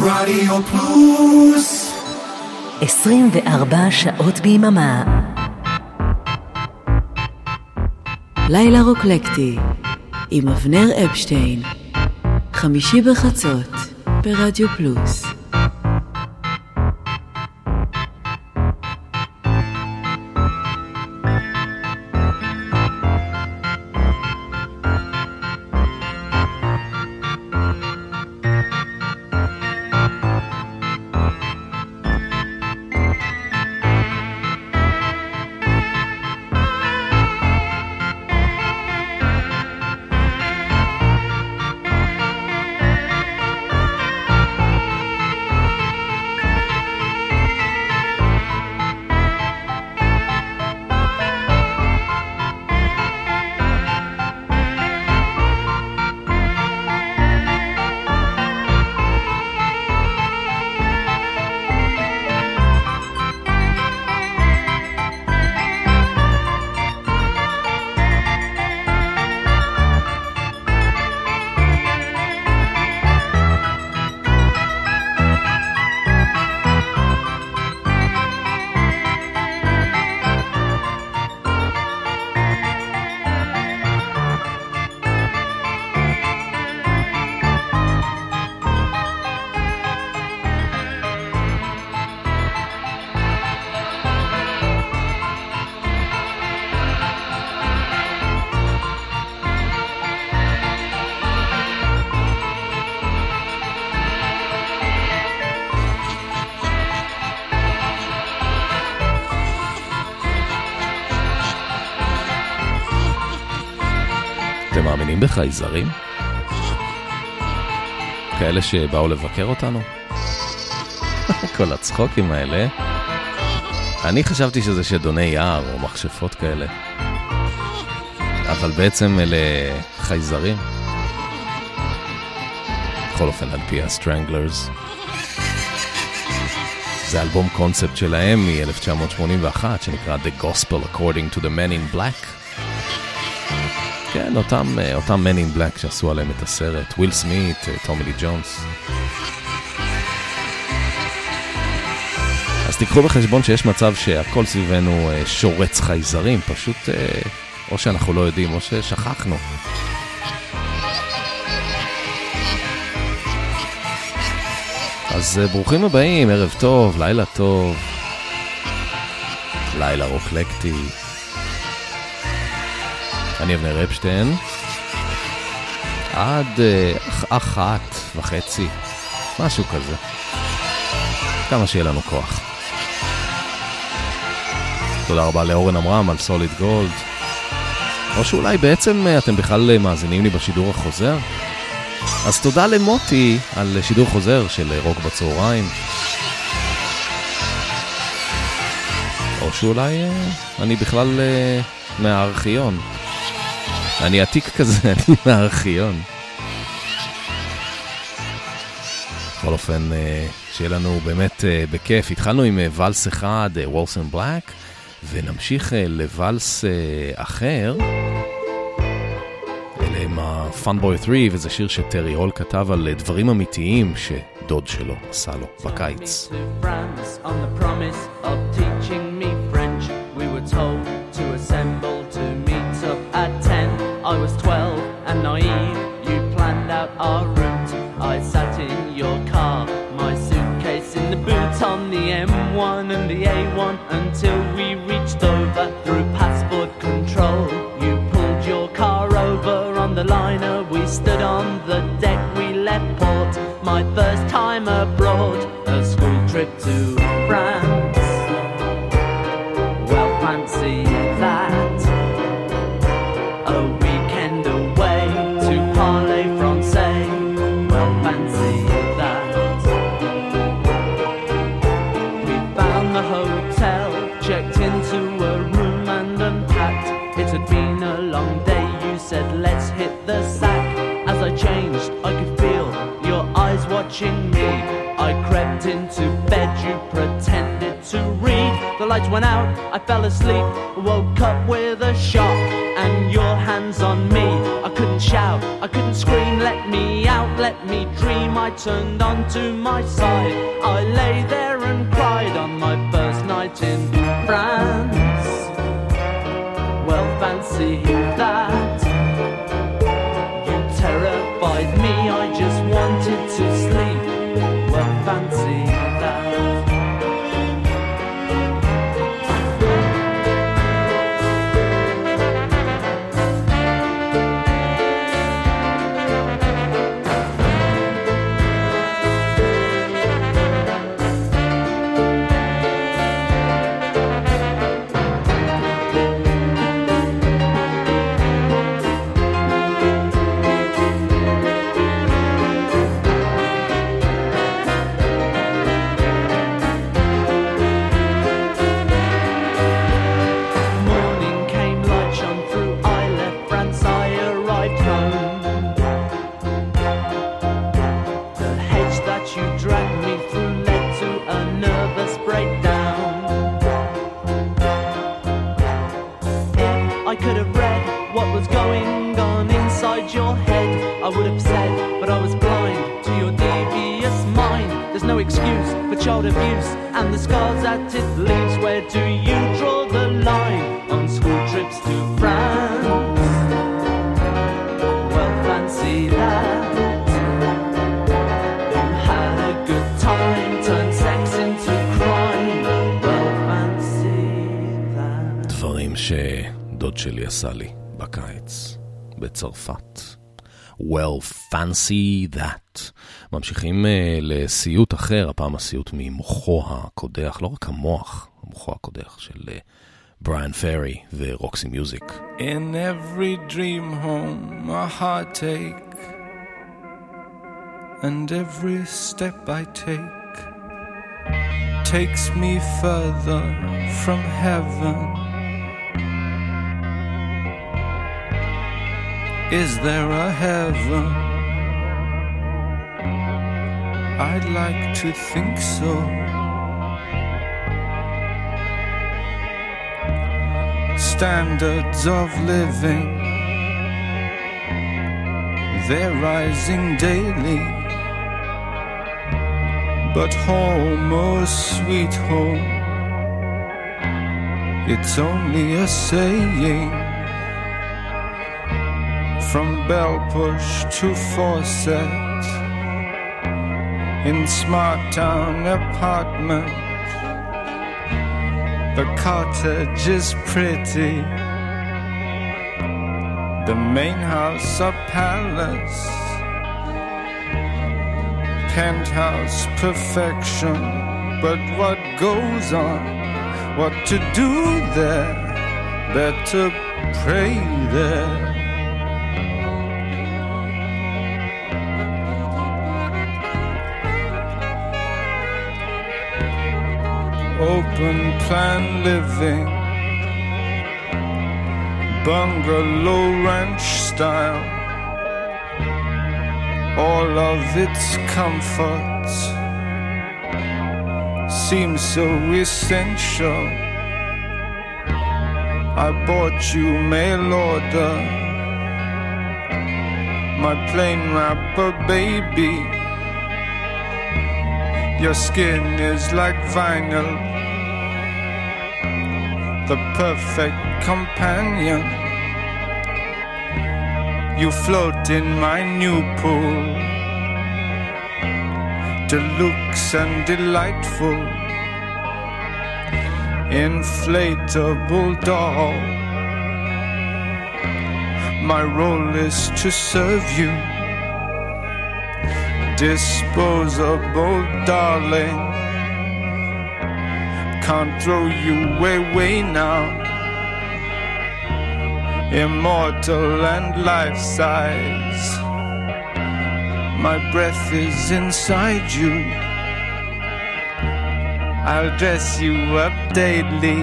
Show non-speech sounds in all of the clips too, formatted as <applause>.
רדיו פלוס 24 שעות ביממה. לילה רוקלקטי עם אבנר אפשטיין, חמישי בחצות ברדיו פלוס. בחייזרים? כאלה שבאו לבקר אותנו? <laughs> כל הצחוקים האלה. אני חשבתי שזה שדוני יער או מכשפות כאלה. אבל בעצם אלה חייזרים. בכל אופן, על פי ה Stranglers. זה אלבום קונספט שלהם מ-1981 שנקרא The Gospel According to the Men in Black. כן, אותם, אה, אותם Men in Black שעשו עליהם את הסרט, וויל סמית, אה, טומי לי ג'ונס. אז תיקחו בחשבון שיש מצב שהכל סביבנו אה, שורץ חייזרים, פשוט או שאנחנו לא יודעים או ששכחנו. אז ברוכים הבאים, ערב טוב, לילה טוב, לילה רוקלקטי. אני אבנר אפשטיין. עד uh, אחת וחצי, משהו כזה. כמה שיהיה לנו כוח. תודה רבה לאורן עמרם על סוליד גולד. או שאולי בעצם uh, אתם בכלל uh, מאזינים לי בשידור החוזר? אז תודה למוטי על שידור חוזר של רוק בצהריים. או שאולי אני בכלל מהארכיון. אני עתיק כזה, <laughs> אני מהארכיון. בכל אופן, אה, שיהיה לנו באמת אה, בכיף. התחלנו עם אה, ואלס אחד, וולסון בלק, ונמשיך לוואלס אחר. אלה עם ה-Funboy 3, וזה שיר שטרי הול כתב על דברים אמיתיים שדוד שלו עשה לו בקיץ. I out our route. I sat in your car, my suitcase in the boot on the M1 and the A1 until we reached over through passport control. You pulled your car over on the liner, we stood on the deck, we left port. My first time abroad, a school trip to France. Watching me. I crept into bed, you pretended to read. The lights went out, I fell asleep, woke up with a shock, and your hands on me. I couldn't shout, I couldn't scream, let me out, let me dream. I turned onto my side, I lay there and cried on my first night in France. Well, fancy that. בצרפת. Well, fancy that. ממשיכים uh, לסיוט אחר, הפעם הסיוט ממוחו הקודח, לא רק המוח, מוחו הקודח של בריאן פרי ורוקסי מיוזיק. In every dream home, a heartache, and every step I take takes me further from heaven. Is there a heaven? I'd like to think so. Standards of living, they're rising daily. But home, oh sweet home, it's only a saying. From bell push to faucet, in smart town apartment, the cottage is pretty. The main house a palace penthouse perfection. But what goes on? What to do there? Better pray there. Open plan living, bungalow ranch style all of its comforts seem so essential. I bought you mail order, my plain wrapper baby. Your skin is like vinyl, the perfect companion. You float in my new pool, deluxe and delightful, inflatable doll. My role is to serve you, disposable darling. Can't throw you away now immortal and life size. My breath is inside you. I'll dress you up daily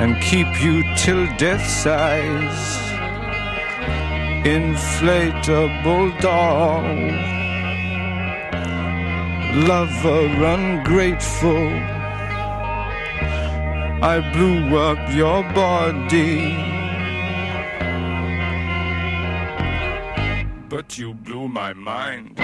and keep you till death size. Inflatable doll, lover ungrateful. I blew up your body, but you blew my mind.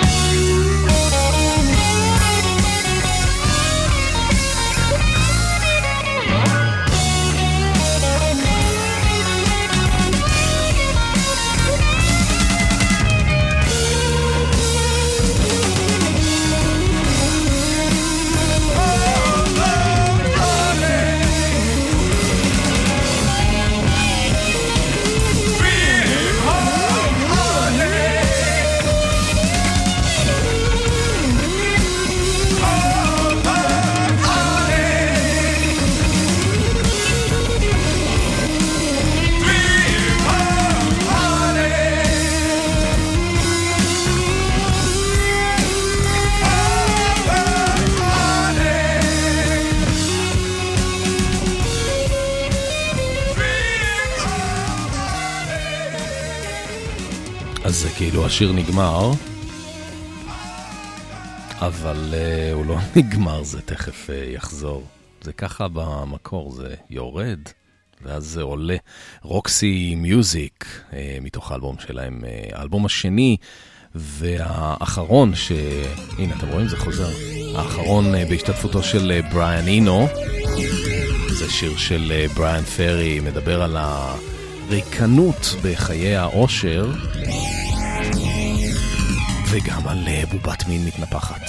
כאילו השיר נגמר, אבל uh, הוא לא <laughs> נגמר, זה תכף uh, יחזור. זה ככה במקור, זה יורד, ואז זה עולה. רוקסי מיוזיק, uh, מתוך האלבום שלהם, uh, האלבום השני והאחרון, ש... הנה, אתם רואים? זה חוזר. האחרון uh, בהשתתפותו של uh, בריאן אינו. זה שיר של uh, בריאן פרי, מדבר על ה... ריקנות בחיי העושר. וגם על בובת מין מתנפחת.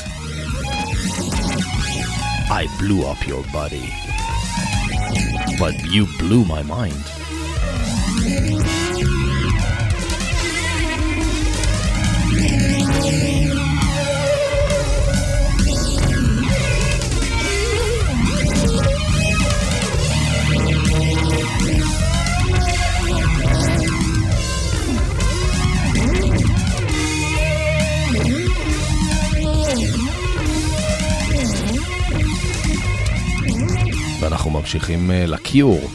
I blew up your body, but you blew my mind. אנחנו ממשיכים אה, לקיור.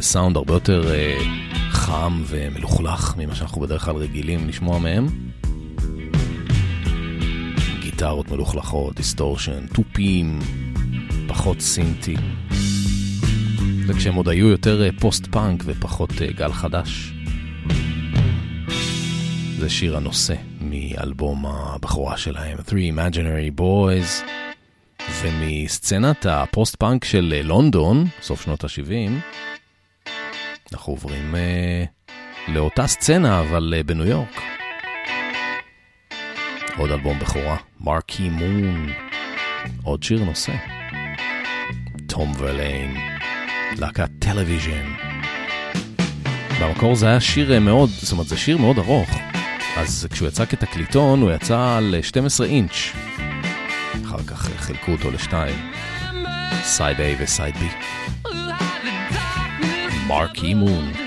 סאונד הרבה יותר אה, חם ומלוכלך ממה שאנחנו בדרך כלל רגילים לשמוע מהם. גיטרות מלוכלכות, distortion, תופים, פחות סינטי. זה כשהם עוד היו יותר אה, פוסט-פאנק ופחות אה, גל חדש. זה שיר הנושא מאלבום הבכורה שלהם, Three Imaginary Boys, ומסצנת הפוסט-פאנק של לונדון, סוף שנות ה-70, אנחנו עוברים אה, לאותה סצנה, אבל אה, בניו יורק. עוד אלבום בכורה, Marquee Moon, עוד שיר נושא. תום ורליין, להקת Television. במקור זה היה שיר אה, מאוד, זאת אומרת זה שיר מאוד ארוך, אז כשהוא יצא כתקליטון הוא יצא על 12 אינץ'. אחר כך חילקו אותו לשתיים, סייד A וסייד B. Marquee Moon.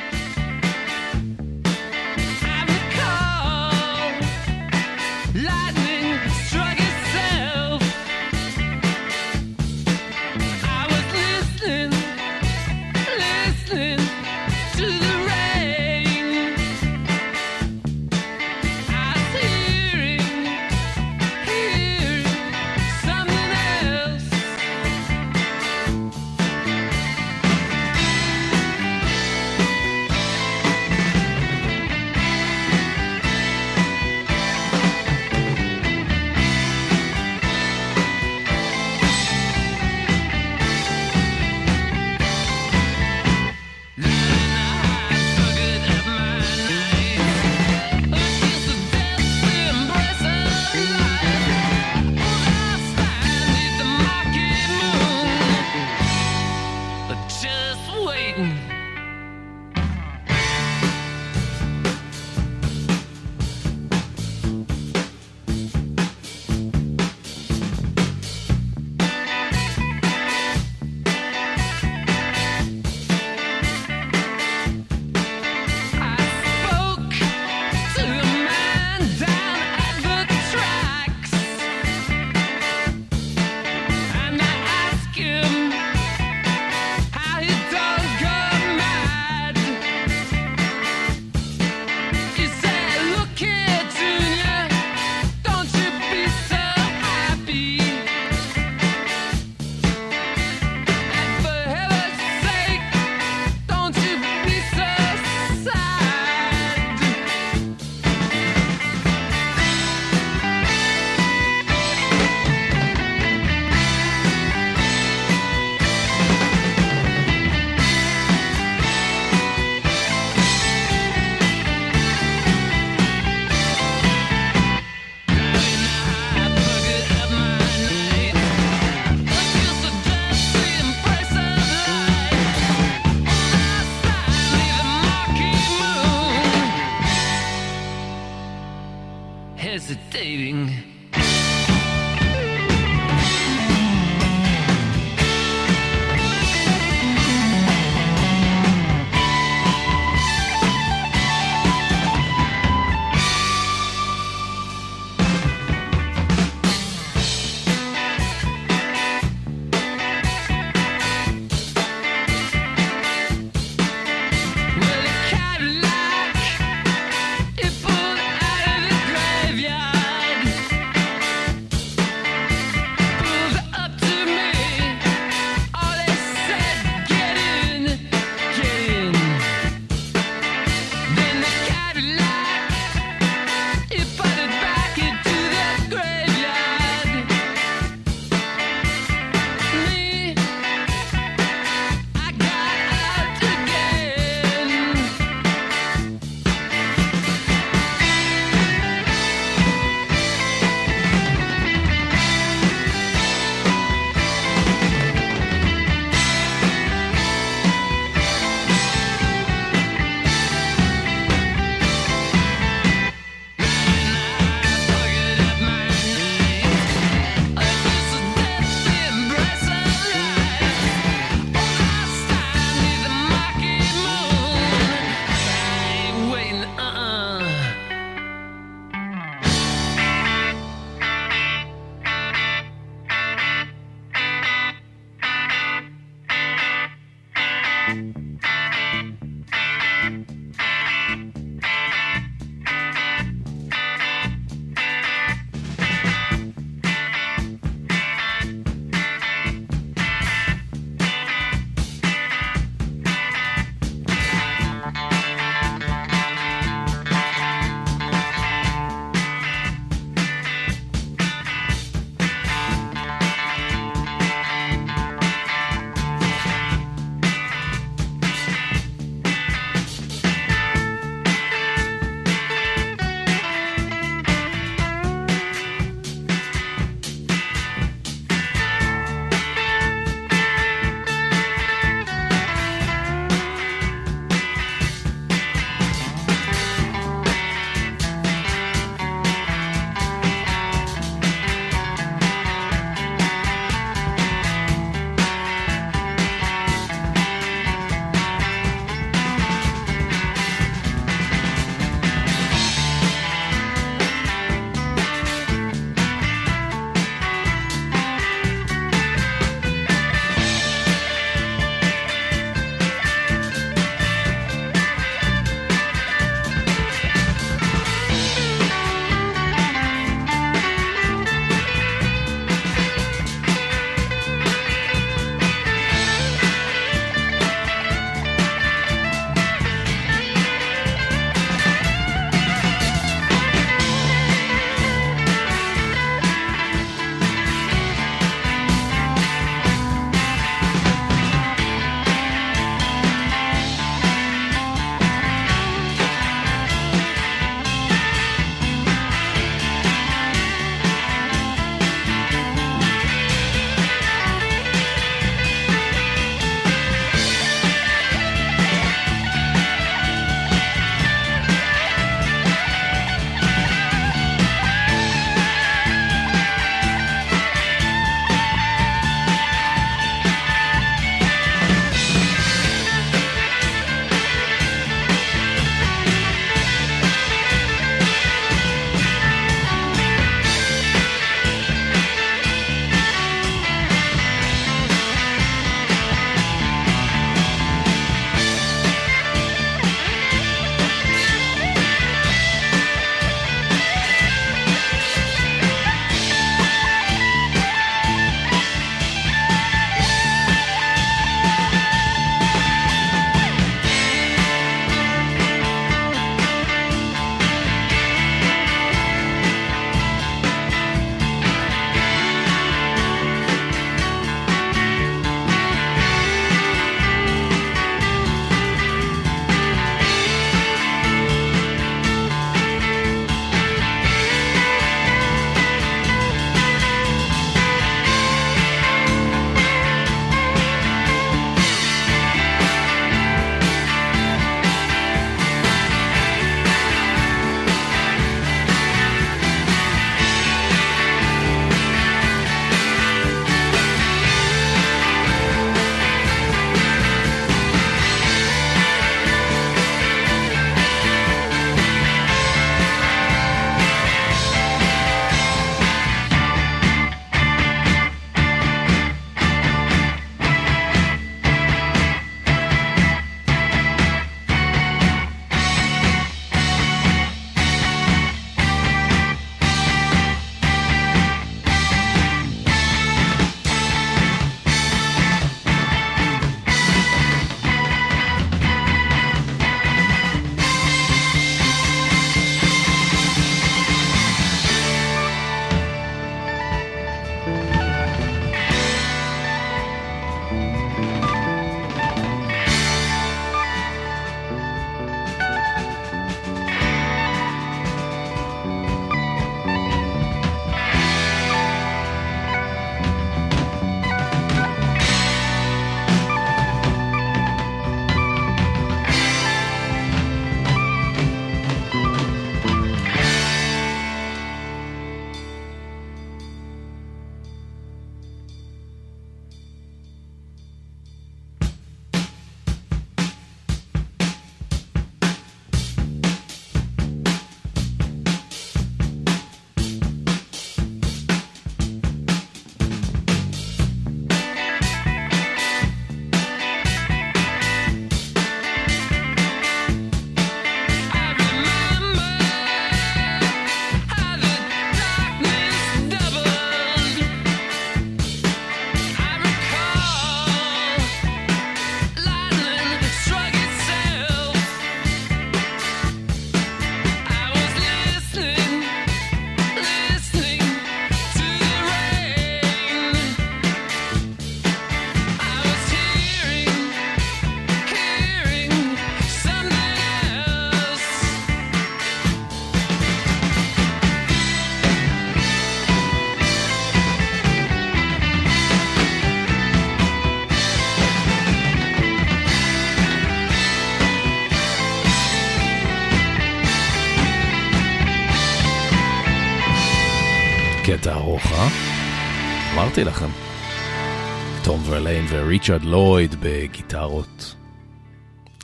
וריצ'רד לויד בגיטרות.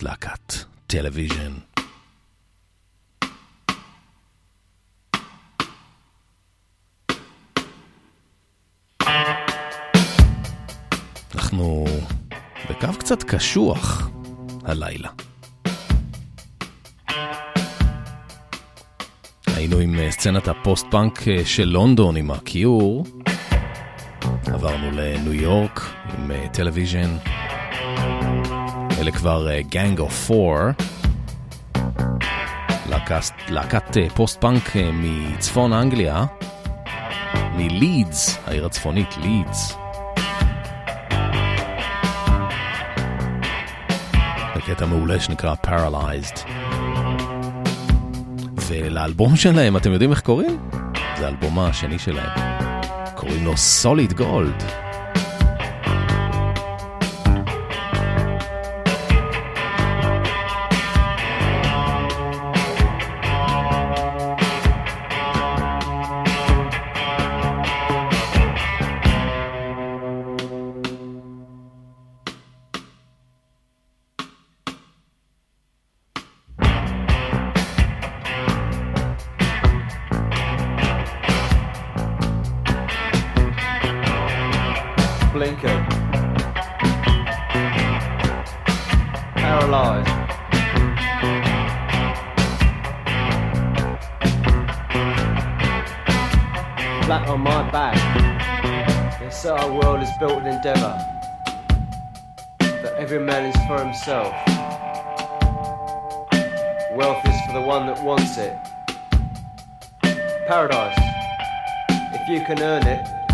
להקת Television. אנחנו בקו קצת קשוח הלילה. היינו עם אה, סצנת הפוסט-פאנק אה, של לונדון עם ה Cure, עברנו לניו יורק עם Television, אה, אלה כבר Gang of Four, להקת פוסט-פאנק מצפון אנגליה, מלידס, העיר הצפונית לידס. בקטע מעולה שנקרא Paralyzed. ולאלבום שלהם, אתם יודעים איך קוראים? זה האלבום השני שלהם. קוראים לו can earn it.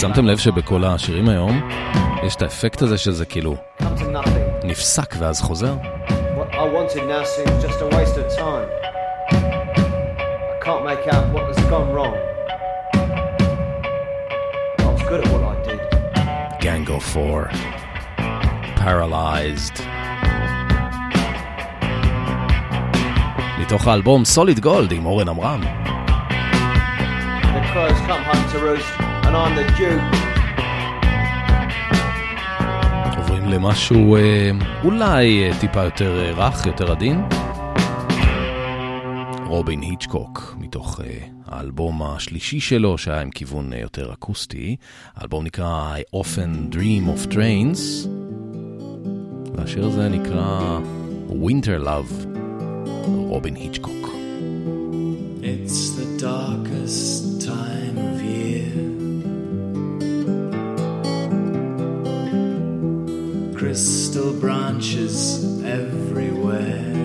שמתם לב שבכל השירים היום יש את האפקט הזה שזה כאילו נפסק ואז חוזר? Gang of Four, Paralyzed. מתוך האלבום סוליד גולד עם אורן עמרם. The crows come home to roost. And I'm the Duke. עוברים למשהו אה, אולי אה, טיפה יותר אה, רך, יותר עדין. רובין היצ'קוק, מתוך האלבום השלישי שלו, שהיה עם כיוון יותר אקוסטי. האלבום נקרא I often dream of trains, והשיר הזה נקרא Winter Love, רובין היצ'קוק. It's the darkest time crystal branches everywhere.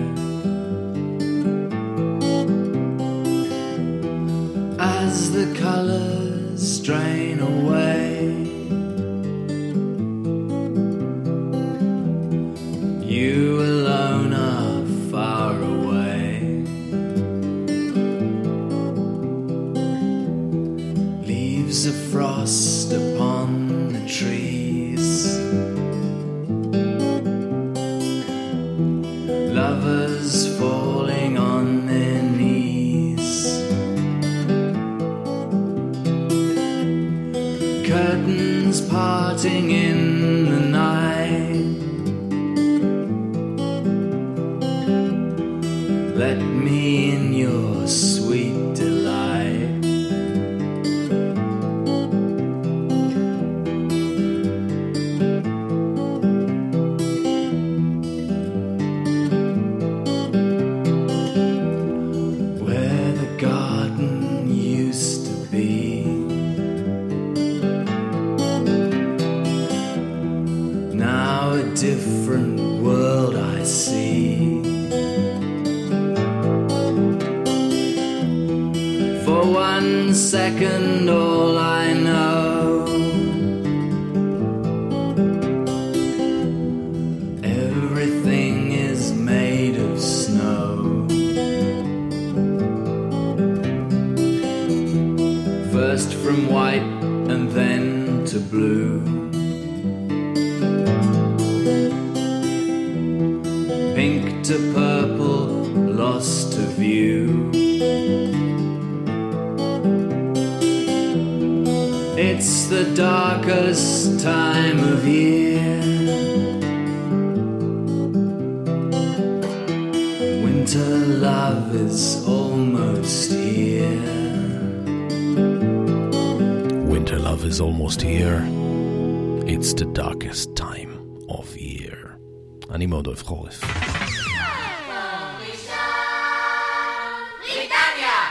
חורף.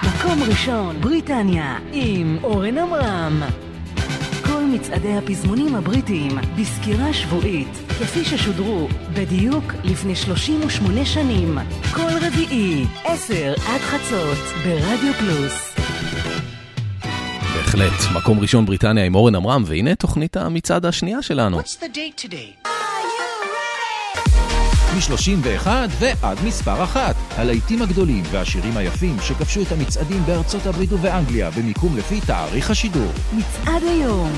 מקום ראשון, בריטניה, עם אורן עמרם. כל מצעדי הפזמונים הבריטיים בסקירה שבועית, כפי ששודרו בדיוק לפני 38 שנים. כל רביעי, 10 עד חצות, ברדיו פלוס. בהחלט, מקום ראשון בריטניה עם אורן עמרם, והנה תוכנית המצעד השנייה שלנו. What's the date today? מ-31 ועד מספר אחת. הלהיטים הגדולים והשירים היפים שכבשו את המצעדים בארצות הברית ובאנגליה במיקום לפי תאריך השידור. מצעד היום,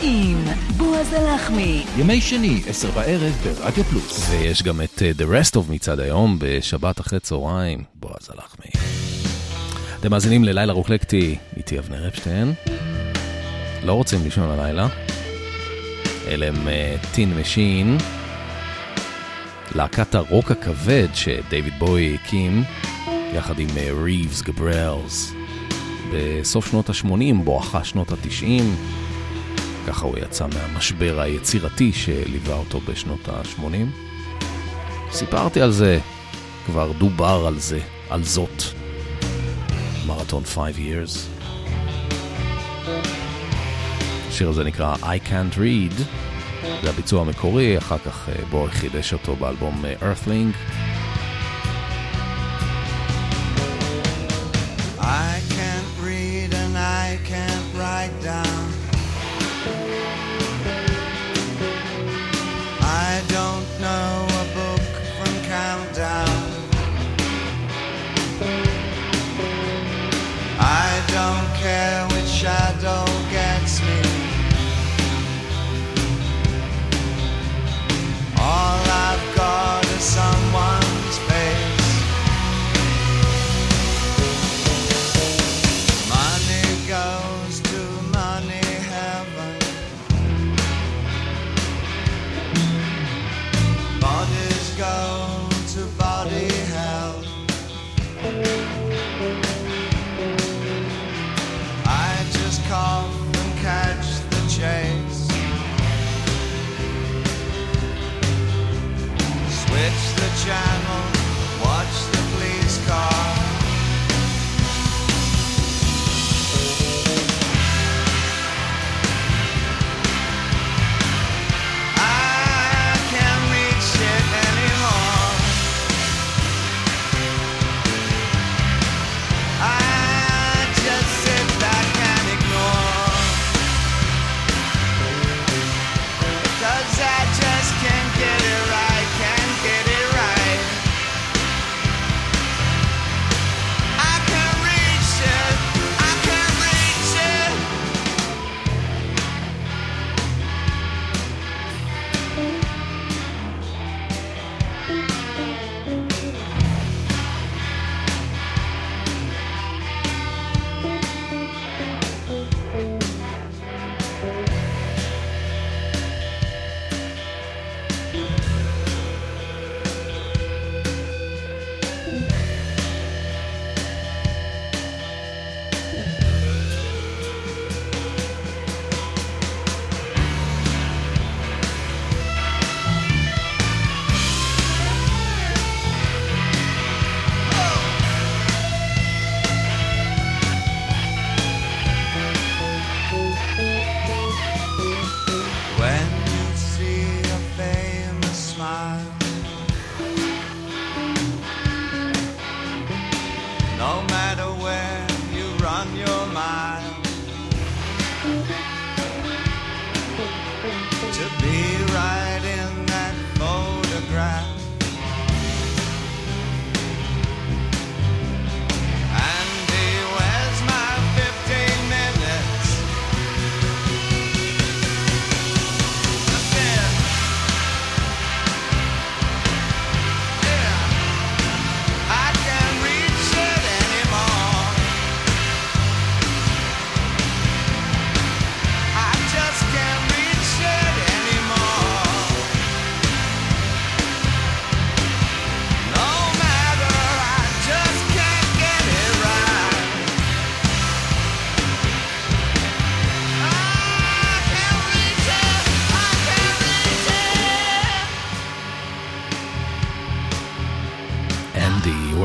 עם בועז הלחמי. ימי שני, עשר בערב ברדיו פלוס. ויש גם את uh, The Rest of מצעד היום, בשבת אחרי צהריים, בועז הלחמי. אתם מאזינים ללילה רוקלקטי, איתי אבנר אפשטיין. לא רוצים לישון הלילה. אלה הם טין uh, משין, להקת הרוק הכבד שדייוויד בוי הקים, יחד עם ריבס uh, גבריאלס, בסוף שנות ה-80, בואכה שנות ה-90. ככה הוא יצא מהמשבר היצירתי שליווה אותו בשנות ה-80. סיפרתי על זה, כבר דובר על זה, על זאת. מרתון 5 years. השיר הזה נקרא I Can't Read, זה הביצוע המקורי, אחר כך בואי חידש אותו באלבום Earthling.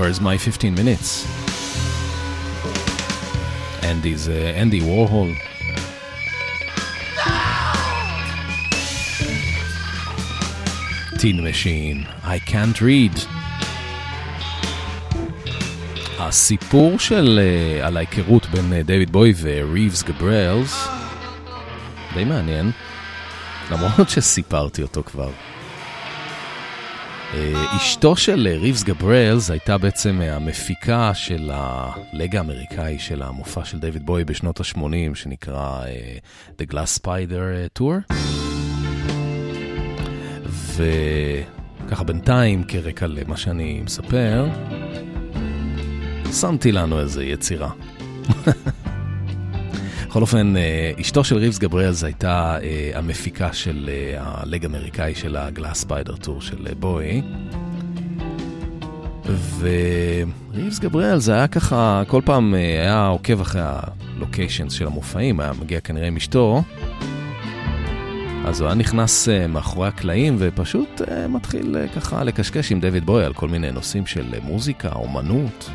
Andy, where's my 15 minutes? Andy זה אנדי וורהול. Tin Machine, I can't read. הסיפור של, אה, על ההיכרות בין אה, דיוויד בוי וריבס גבריאלס די מעניין, למרות שסיפרתי אותו כבר. אה, אשתו של אה, ריבס גבריאלס הייתה בעצם אה, המפיקה של ה leg האמריקאי של המופע של דיוויד בוי בשנות ה-80, שנקרא The Glass Spider Tour. וככה בינתיים, כרקע למה שאני מספר, שמתי לנו איזה יצירה. <laughs> בכל אופן, אה, אשתו של ריבס גבריאלס הייתה אה, המפיקה של אה, ה leg האמריקאי של ה Glass Spider Tour של בואי. וריבס גבריאלס היה ככה, כל פעם היה עוקב אחרי הלוקיישנס של המופעים, היה מגיע כנראה עם אשתו. אז הוא היה נכנס מאחורי הקלעים ופשוט מתחיל ככה לקשקש עם דויד בוי על כל מיני נושאים של מוזיקה, אומנות.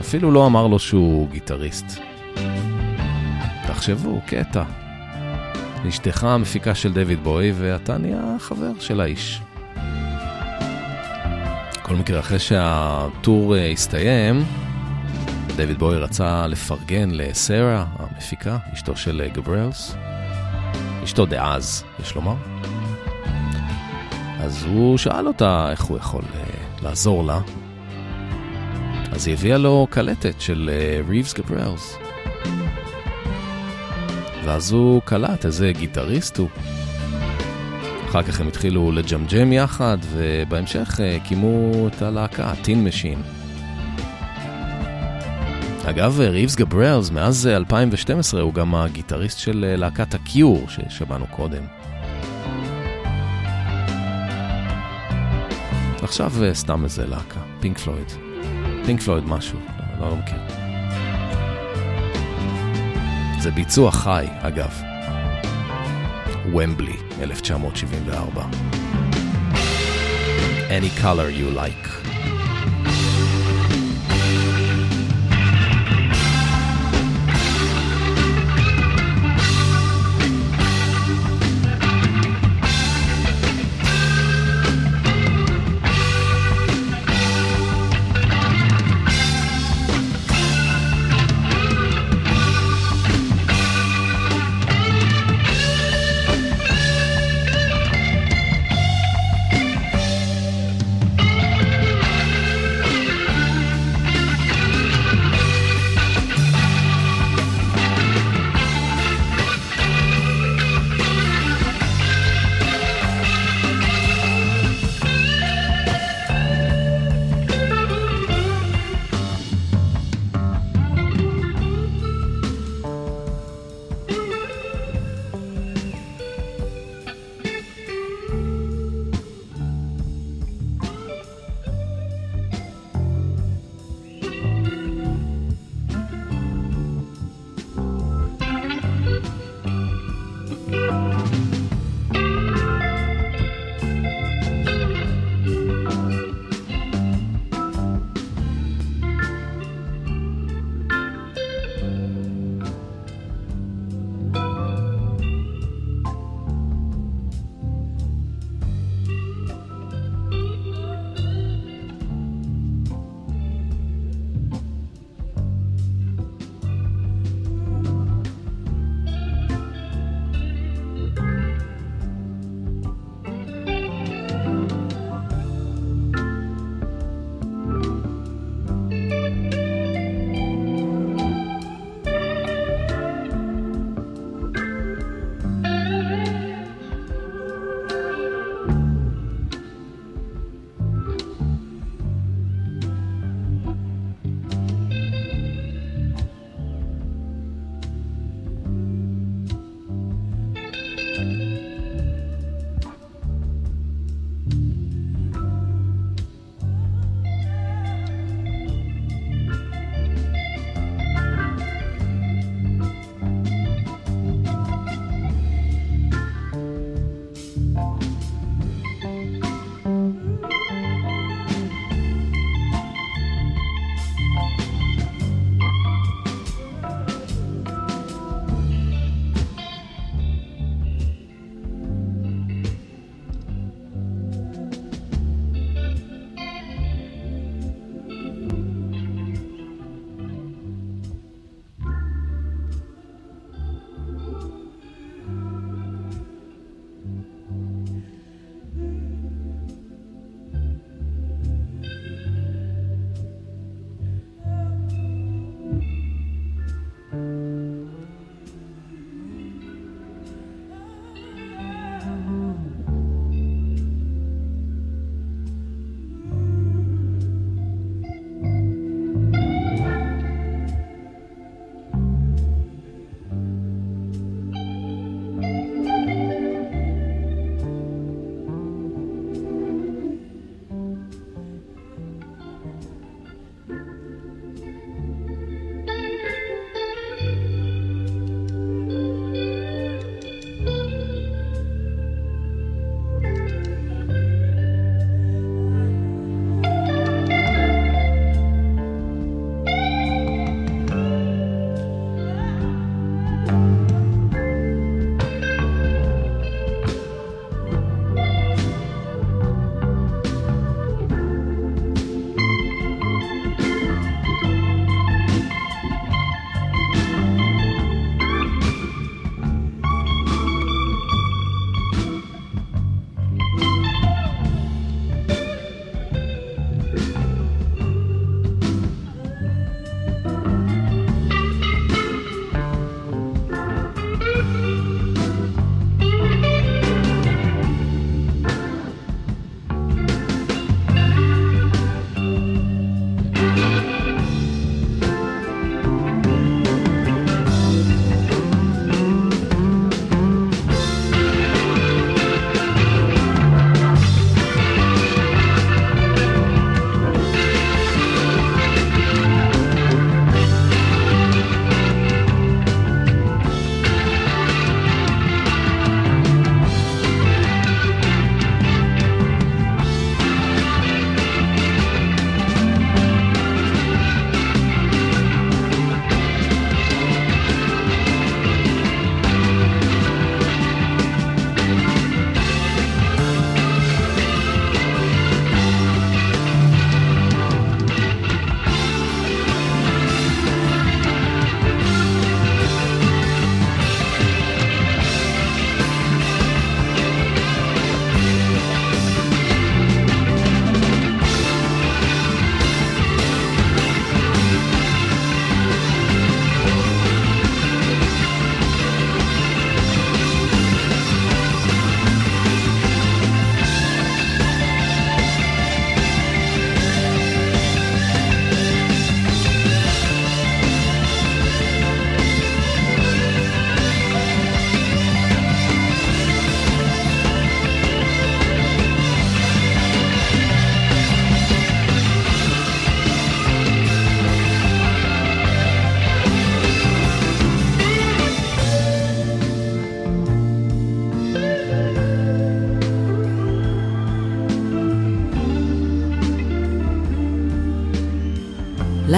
אפילו לא אמר לו שהוא גיטריסט. תחשבו, קטע. אשתך המפיקה של דויד בוי, ואתה נהיה חבר של האיש. בכל מקרה, אחרי שהטור uh, הסתיים, דויד בוי רצה לפרגן לסרה, המפיקה, אשתו של uh, גבריאלס. אשתו דאז, יש לומר. אז הוא שאל אותה איך הוא יכול uh, לעזור לה. אז היא הביאה לו קלטת של ריבס uh, גבריאלס. ואז הוא קלט איזה גיטריסט הוא. אחר כך הם התחילו לג'מג'ם יחד, ובהמשך הקימו את הלהקה, Tin Machine. אגב, ריבס גבריאלס, מאז 2012 הוא גם הגיטריסט של להקת ה Cure ששמענו קודם. עכשיו סתם איזה להקה, פינק פלויד. פינק פלויד משהו, לא, לא מכיר. זה ביצוע חי, אגב. ומבלי, 1974. Any color you like.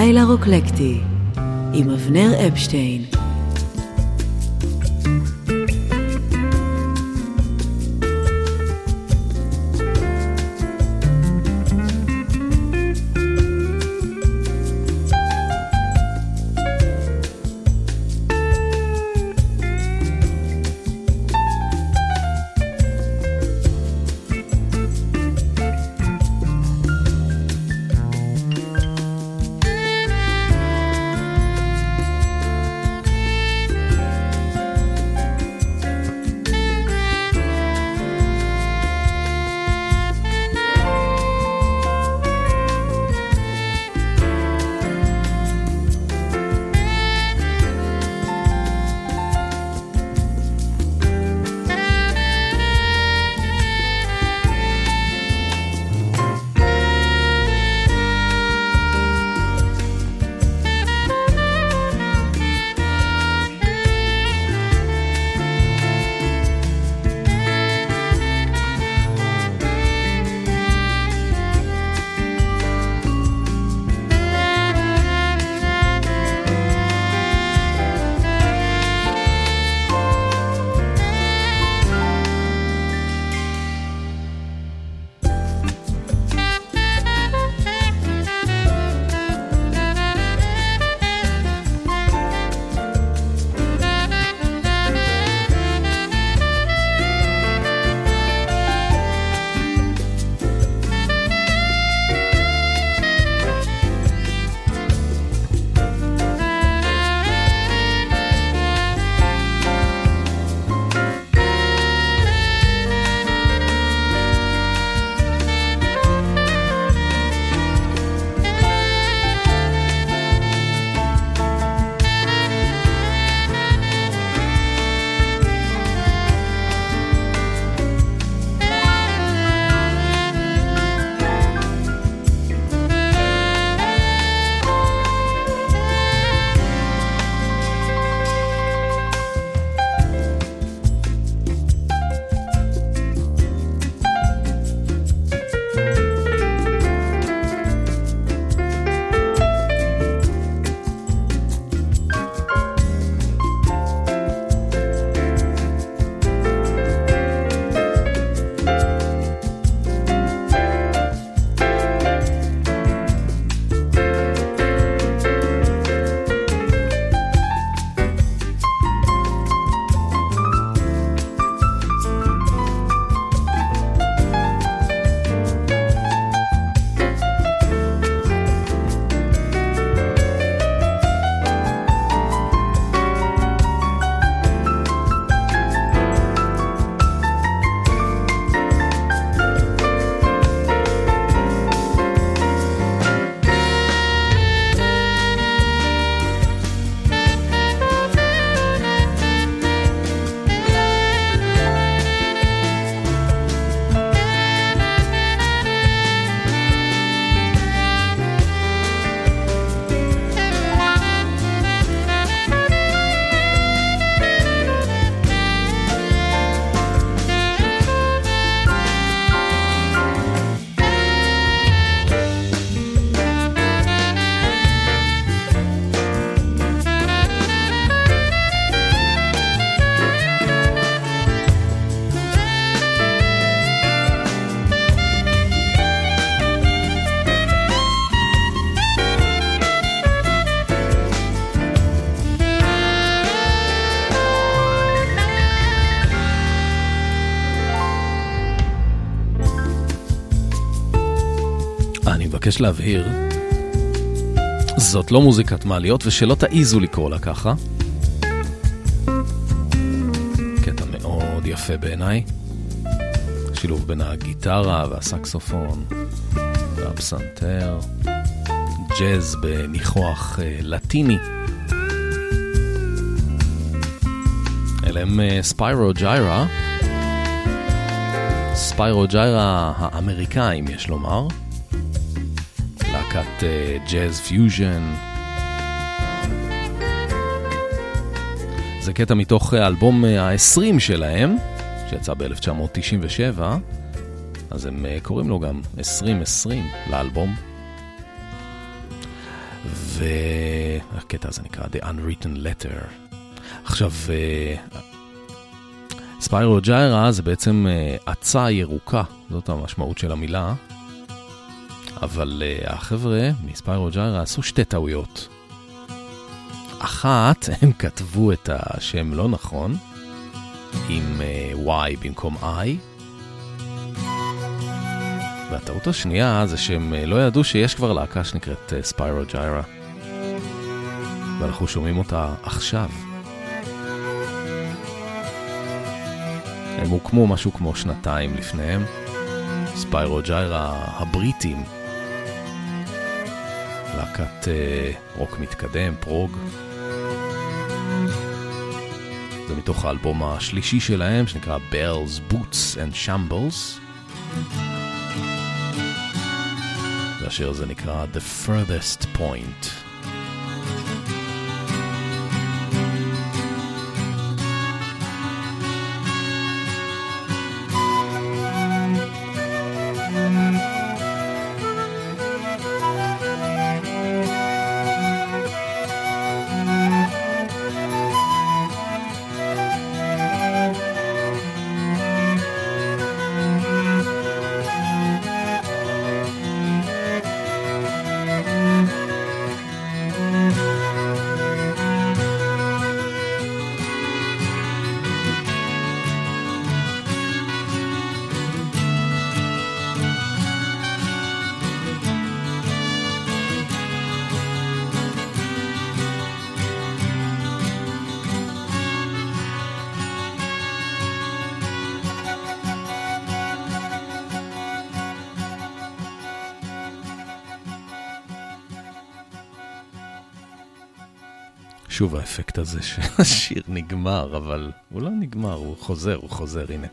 לילה רוקלקטי עם אבנר אפשטיין. מבקש להבהיר, זאת לא מוזיקת מעליות, ושלא תעיזו לקרוא לה ככה. קטע מאוד יפה בעיניי. שילוב בין הגיטרה והסקסופון והפסנתר. ג'אז בניחוח אה, לטיני. אלה הם אה, ספיירו ג'יירה. Spyro Gyra האמריקאים, יש לומר. להקת ג'אז פיוז'ן. זה קטע מתוך האלבום ה-20 שלהם, שיצא ב-1997, אז הם אה, קוראים לו גם 2020 לאלבום. והקטע הזה נקרא The Unwritten Letter. עכשיו, ספיירו ג'יירה זה בעצם עצה ירוקה, זאת המשמעות של המילה, אבל החבר'ה מספיירו ג'יירה עשו שתי טעויות. אחת, <laughs> הם כתבו את השם לא נכון, עם uh, Y במקום I. והטעות השנייה זה שהם uh, לא ידעו שיש כבר להקה שנקראת ספיירו uh, ג'יירה. ואנחנו שומעים אותה עכשיו. הם הוקמו משהו כמו שנתיים לפניהם. ספיירו ג'יירה הבריטים. להקת uh, רוק מתקדם, פרוג. זה מתוך האלבום השלישי שלהם, שנקרא Bells, Boots and Shambles. והשיר הזה נקרא The Furthest Point. שוב האפקט הזה שהשיר נגמר, אבל הוא לא נגמר, הוא חוזר, הוא חוזר, הנה.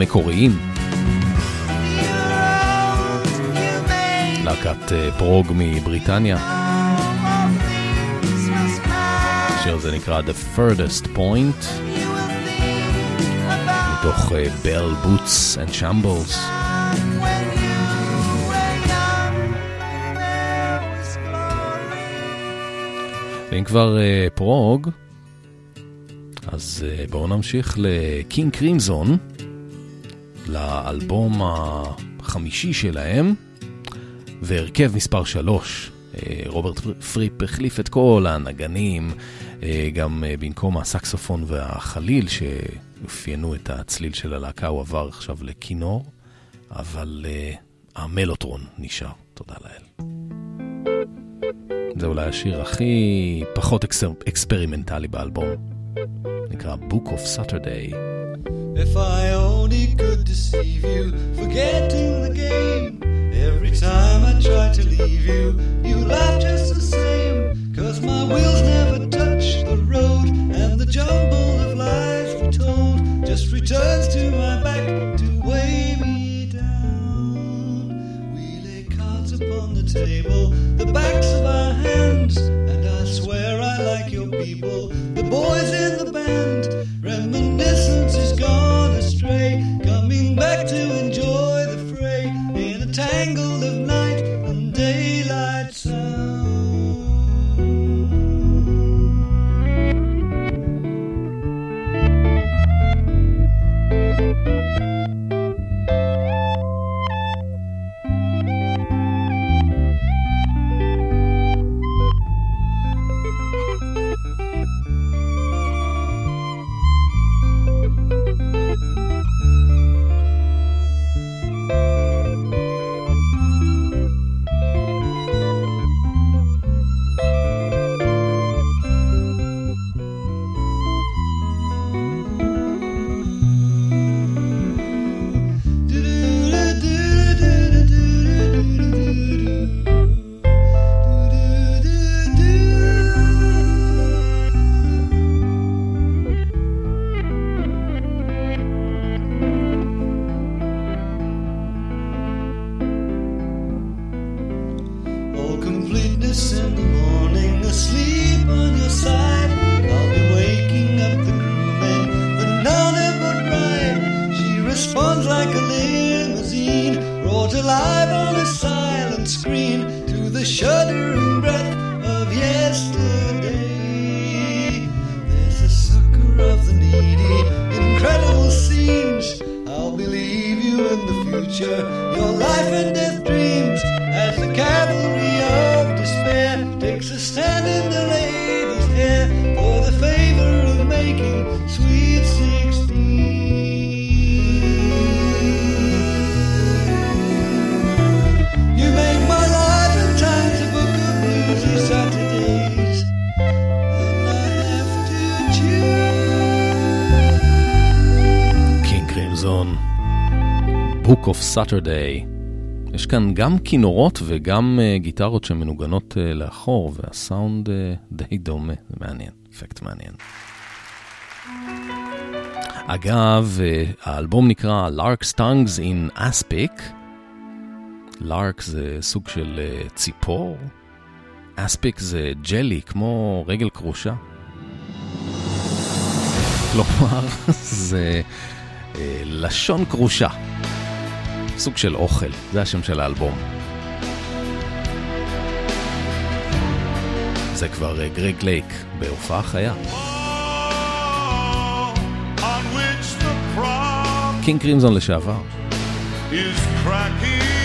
המקוריים. להקת אה, פרוג מבריטניה. השיר הזה נקרא The Furthest Point, מתוך Bell Boots and Shambles. ואם כבר אה, פרוג, אז אה, בואו נמשיך לקינג קרימזון, לאלבום החמישי שלהם, והרכב מספר 3. רוברט פריפ החליף את כל הנגנים, אה, גם אה, במקום הסקסופון והחליל שאופיינו את הצליל של הלהקה, הוא עבר עכשיו לכינור, אבל אה, המלוטרון נשאר, תודה לאל. זה אולי השיר הכי פחות אקספרימנטלי באלבום. נקרא Book of Saturday. If I only could deceive you, forgetting the game. Every time I try to leave you, you laugh just the same. Cause my wheels never touch the road, and the jumble of lies retold just returns to my back to weigh me down. We lay cards upon the table, the backs of our hands, like your people, the boys in the band. Reminiscence is gone astray, coming back to Saturday. יש כאן גם כינורות וגם uh, גיטרות שמנוגנות uh, לאחור, והסאונד uh, די דומה, זה מעניין, אפקט מעניין. אגב, uh, האלבום נקרא Lark's Tongues in Aspic. לארק זה סוג של uh, ציפור, אספיק זה ג'לי, כמו רגל כרושה. כלומר, <laughs> זה uh, לשון קרושה. סוג של אוכל, זה השם של האלבום. זה כבר גרג לייק בהופעה חיה. קינג קרימזון לשעבר. is cracking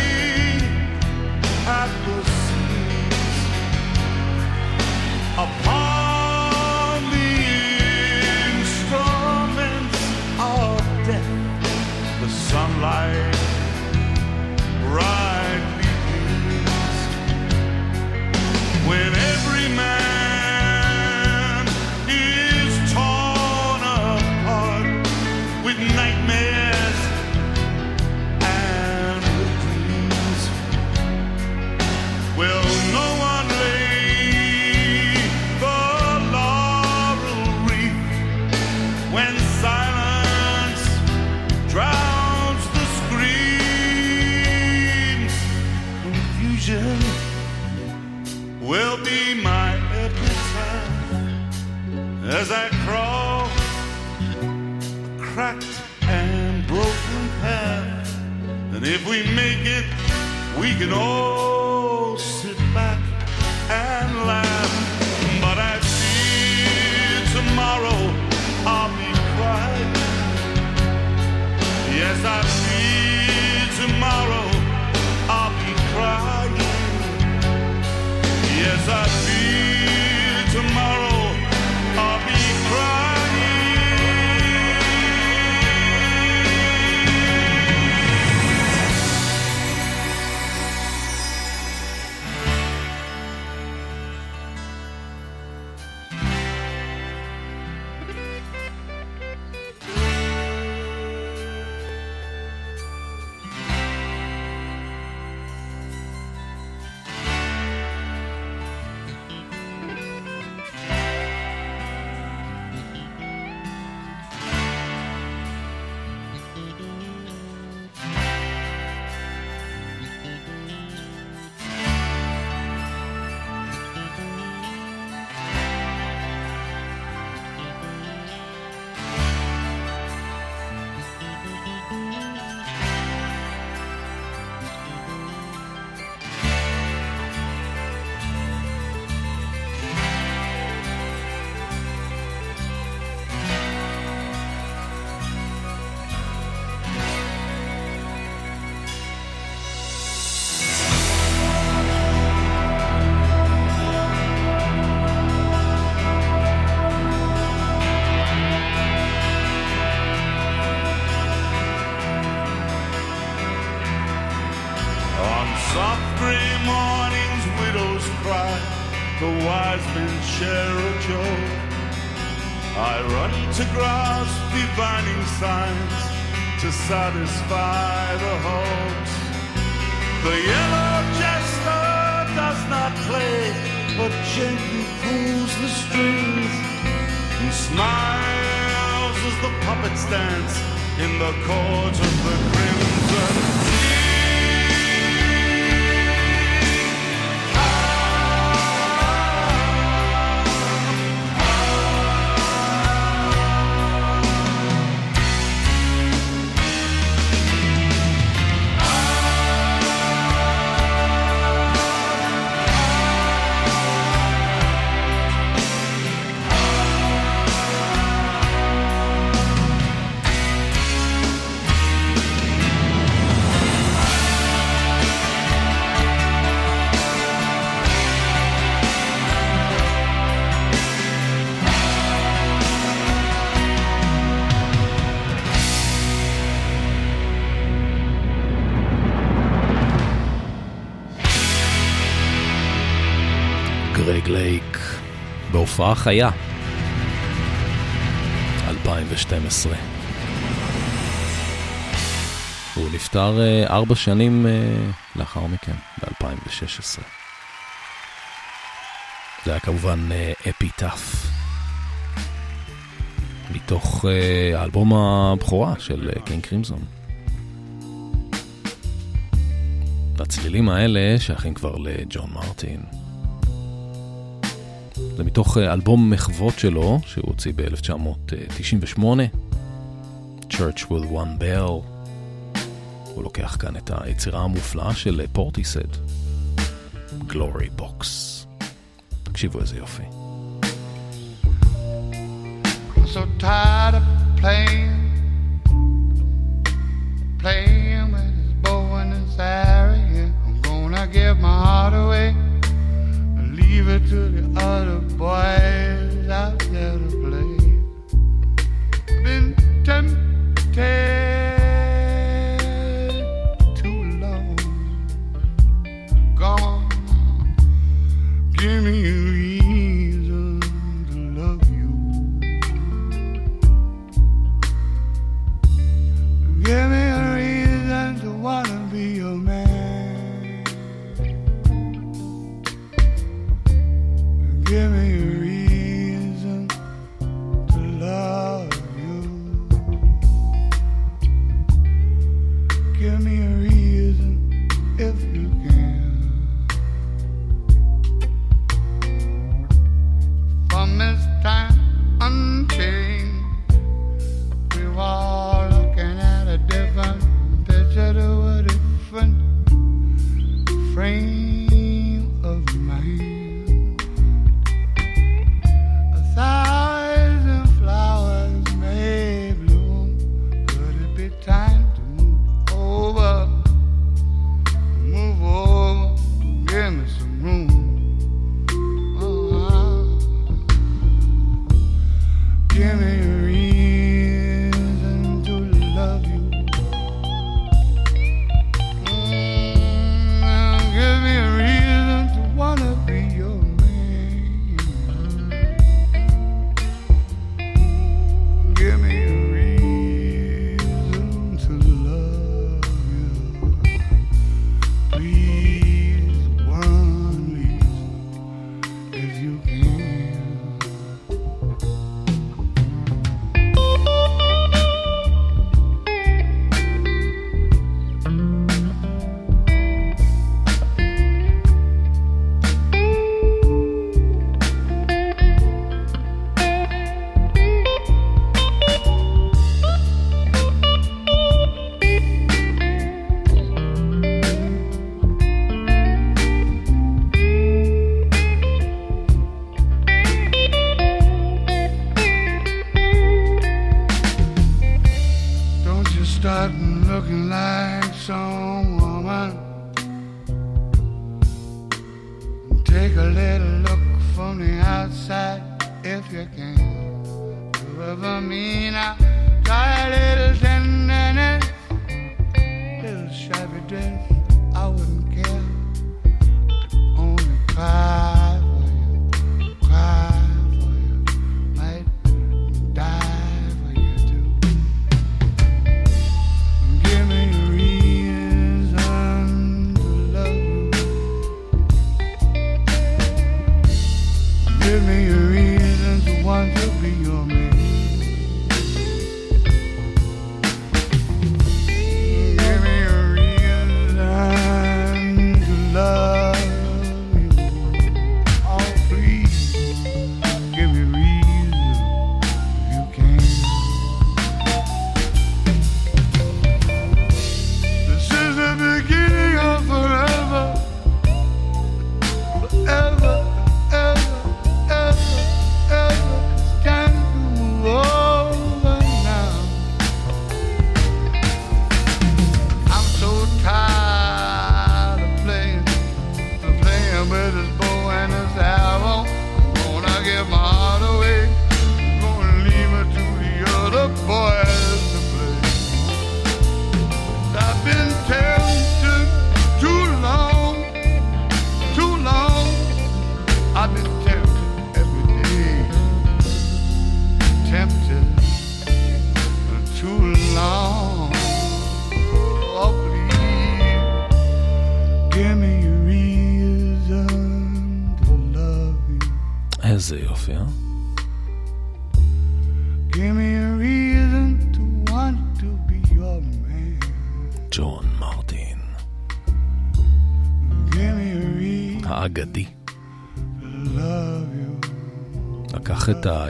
we can all satisfy the hopes. The yellow jester does not play, but gently pulls the strings and smiles as the puppets dance in the court of the crimson. הופעה חיה. 2012. הוא נפטר אה, ארבע שנים אה, לאחר מכן, ב-2016. זה היה כמובן אה, אפי טאף. מתוך האלבום הבכורה של קינג קרימזון. הצלילים האלה שייכים כבר לג'ון מרטין. זה מתוך אלבום מחוות שלו, שהוא הוציא ב-1998, Church with One Bell. הוא לוקח כאן את היצירה המופלאה של פורטיסד, Glory Box. תקשיבו איזה יופי. so tired of playing, playing with this bow and this arrow. Yeah, I'm gonna give my heart away. Leave it to the other boys out there to play. Been tempted.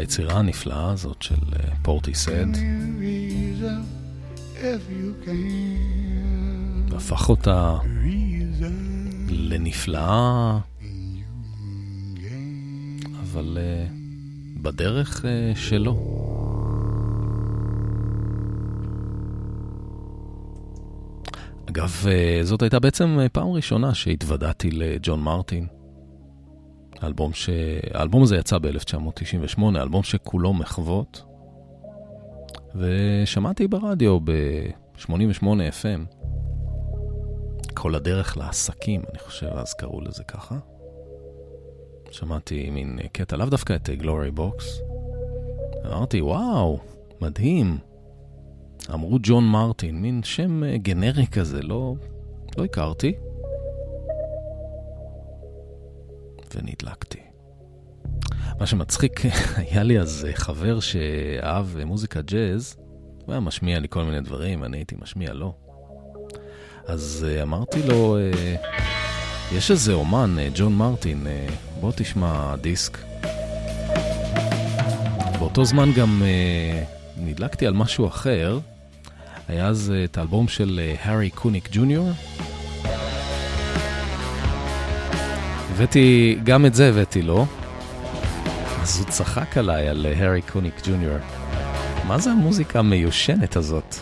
היצירה הנפלאה הזאת של אה, פורטיסד. והפך אותה לנפלאה, אבל אה, בדרך אה, שלו. אגב, זאת הייתה בעצם פעם ראשונה שהתוודעתי לג'ון מרטין. האלבום, ש... האלבום הזה יצא ב-1998, אלבום שכולו מחוות. ושמעתי ברדיו ב-88 FM. כל הדרך לעסקים, אני חושב, אז קראו לזה ככה. שמעתי מין קטע, לאו דווקא את גלורי בוקס. אמרתי, וואו, מדהים. אמרו ג'ון מרטין, מין שם אה, גנרי כזה, לא, לא הכרתי. ונדלקתי. מה שמצחיק, <laughs> היה לי אז אה, חבר שאהב אה, מוזיקה ג'אז, הוא היה משמיע לי כל מיני דברים, אני הייתי משמיע לו. אז uh, אמרתי לו, יש איזה אומן, ג'ון מרטין, בוא תשמע דיסק. באותו זמן גם נדלקתי על משהו אחר. היה אז את האלבום של הארי קוניק ג'וניור. הבאתי, גם את זה הבאתי לו. אז הוא צחק עליי, על הארי קוניק ג'וניור. מה זה המוזיקה המיושנת הזאת?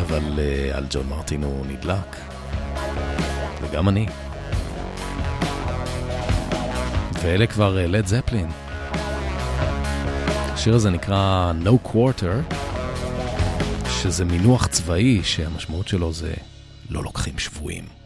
אבל uh, על ג'ון מרטין הוא נדלק. וגם אני. ואלה כבר לד uh, זפלין. השיר הזה נקרא No Quarter, שזה מינוח צבאי שהמשמעות שלו זה לא לוקחים שבויים.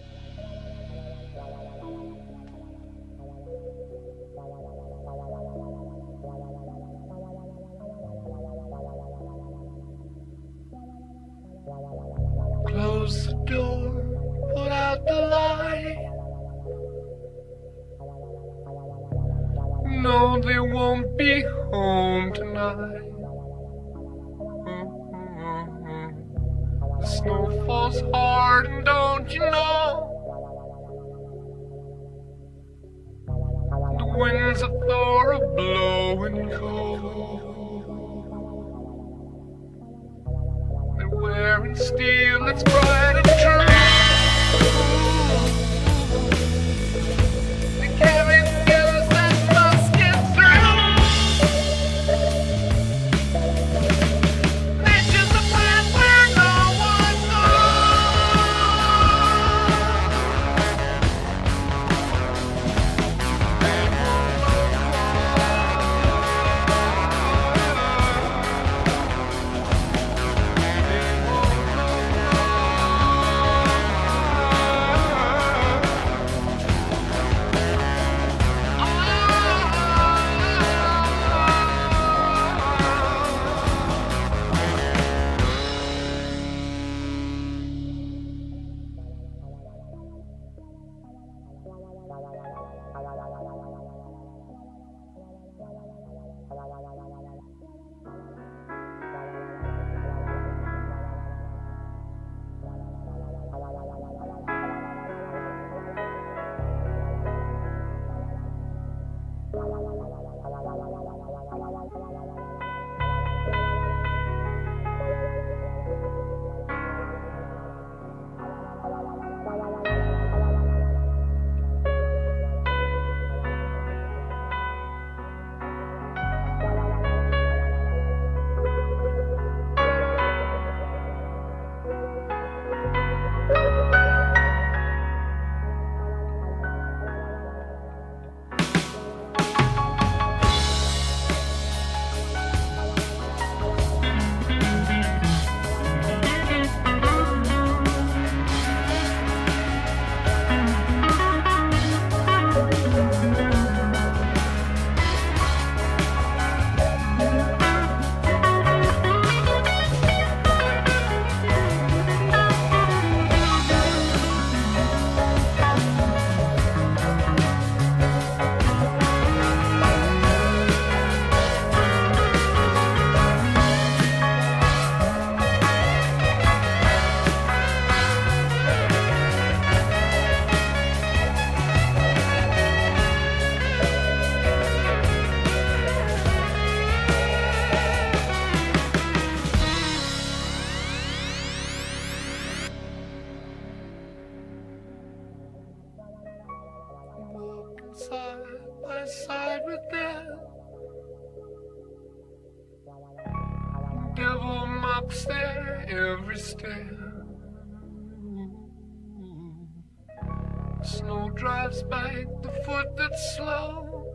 Snow drives back the foot that's slow.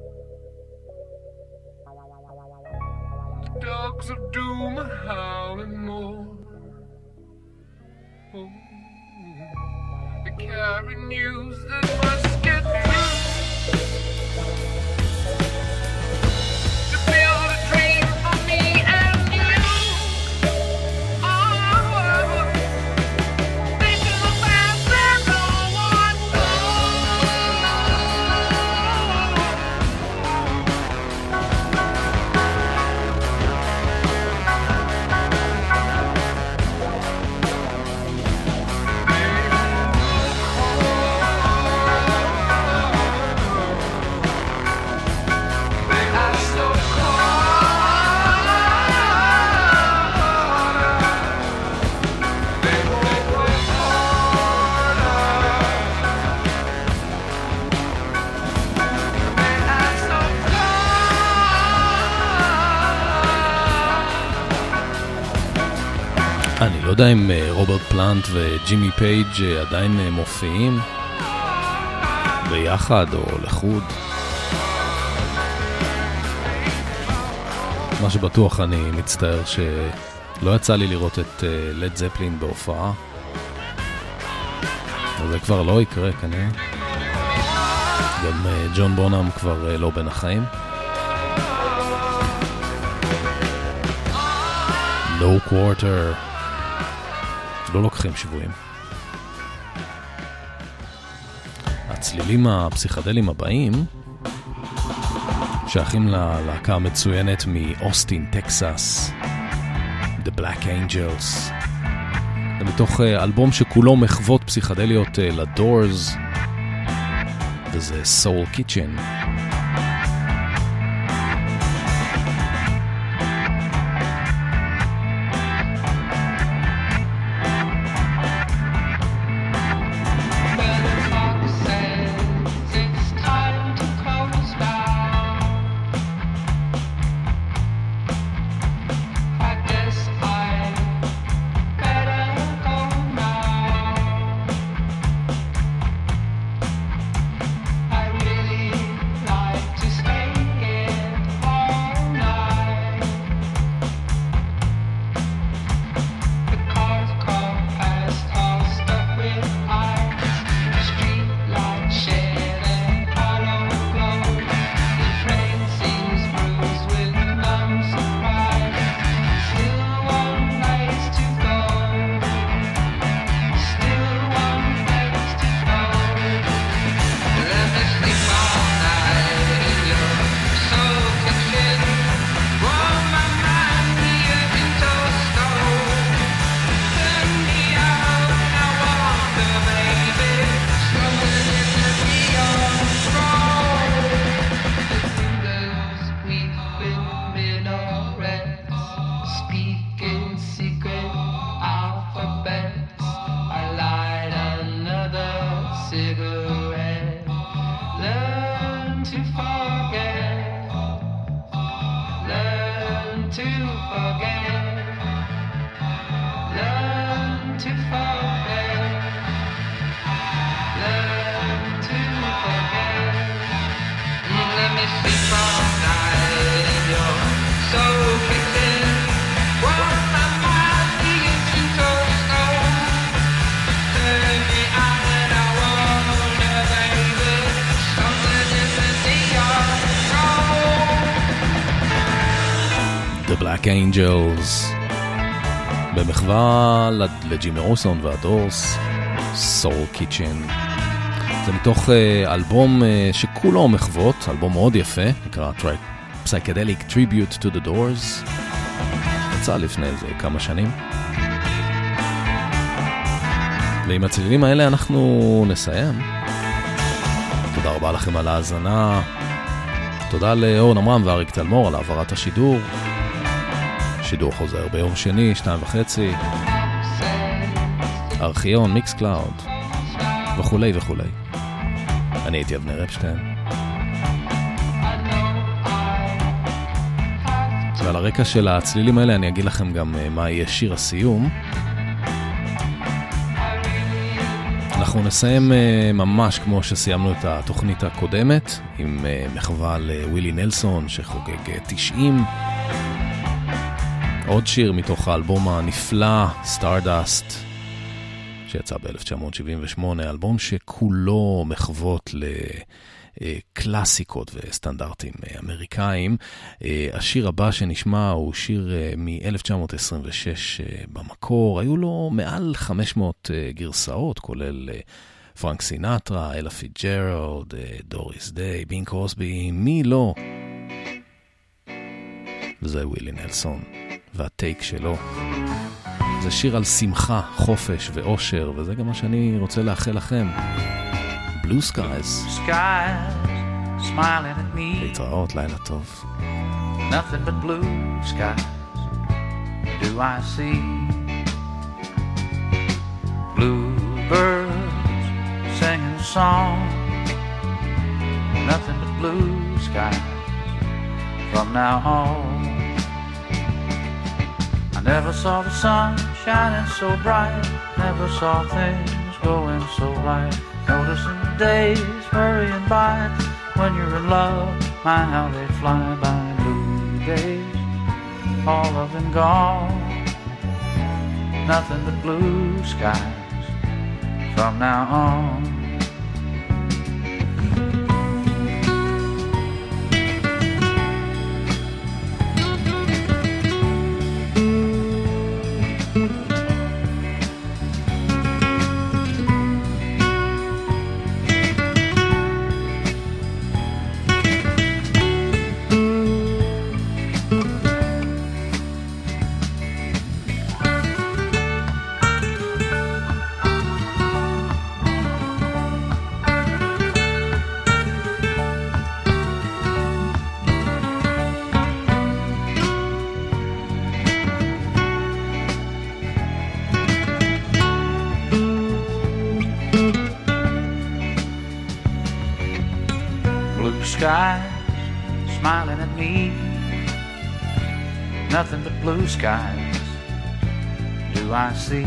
The dogs of doom are howling more. Oh, they carry news that must get through. לא יודע אם אה, רוברט פלנט וג'ימי פייג' אה, עדיין אה, מופיעים ביחד או לחוד. מה שבטוח אני מצטער שלא יצא לי לראות את לד זפלין בהופעה. זה כבר לא יקרה כנראה. גם ג'ון בונאם כבר לא בין החיים. No quarter. לא לוקחים שבויים. הצלילים הפסיכדליים הבאים שייכים ללהקה המצוינת מאוסטין, טקסס, The Black Angels. זה מתוך אה, אלבום שכולו מחוות פסיכדליות אה, לדורס, וזה Soul Kitchen. Black Angels. במחווה לג'ימי רוסון והדורס, Soul Kitchen. זה מתוך אה, אלבום אה, שכולו מחוות, אלבום מאוד יפה, נקרא Psychedelic Tribute to the Doors. יצא לפני איזה כמה שנים. ועם הצלילים האלה אנחנו נסיים. תודה רבה לכם על ההאזנה. תודה לאורן עמרם ואריק תלמור על העברת השידור. שידור חוזר ביום שני, שתיים וחצי, ארכיון, Mixcloud, וכולי וכולי. אני הייתי אבנר אפשטיין. ועל הרקע של הצלילים האלה אני אגיד לכם גם אה, מה יהיה שיר הסיום. אנחנו נסיים אה, ממש כמו שסיימנו את התוכנית הקודמת, עם אה, מחווה לווילי נלסון שחוגג 90. עוד שיר מתוך האלבום הנפלא, Stardust, שיצא ב-1978, אלבום שכולו מחוות ל... קלאסיקות וסטנדרטים אמריקאים. השיר הבא שנשמע הוא שיר מ-1926 במקור, היו לו מעל 500 גרסאות, כולל פרנק סינטרה, אלה פיג'רלד, דוריס דיי, בין קרוסבי, מי לא? וזה ווילי נלסון, והטייק שלו. זה שיר על שמחה, חופש ואושר, וזה גם מה שאני רוצה לאחל לכם. Blue at me. להתראות, לילה טוב. Nothing but blue skies do I see. Bluebirds singing a song. Nothing but blue skies from now on. Never saw the sun shining so bright. Never saw things going so right. Noticing the days hurrying by when you're in love. My, how they fly by blue days, all of them gone. Nothing but blue skies from now on. Blue skies do I see.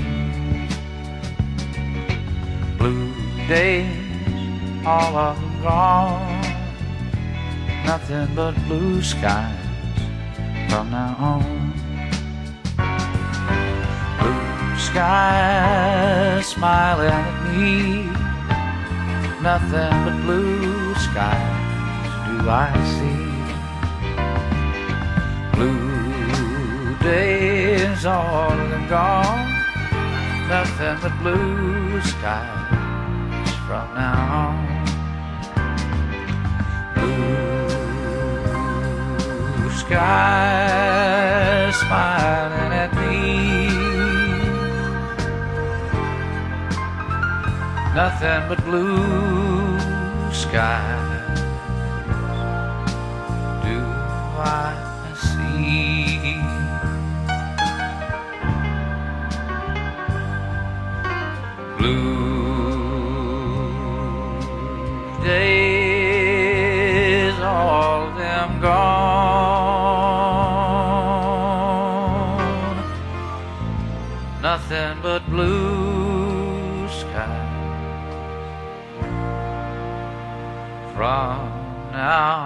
Blue days, all them gone. Nothing but blue skies from now on. Blue skies smiling at me. Nothing but blue skies do I see. Blue days, all gone. Nothing but blue skies from now on. Blue skies smiling at me. Nothing but blue skies but blue skies from now.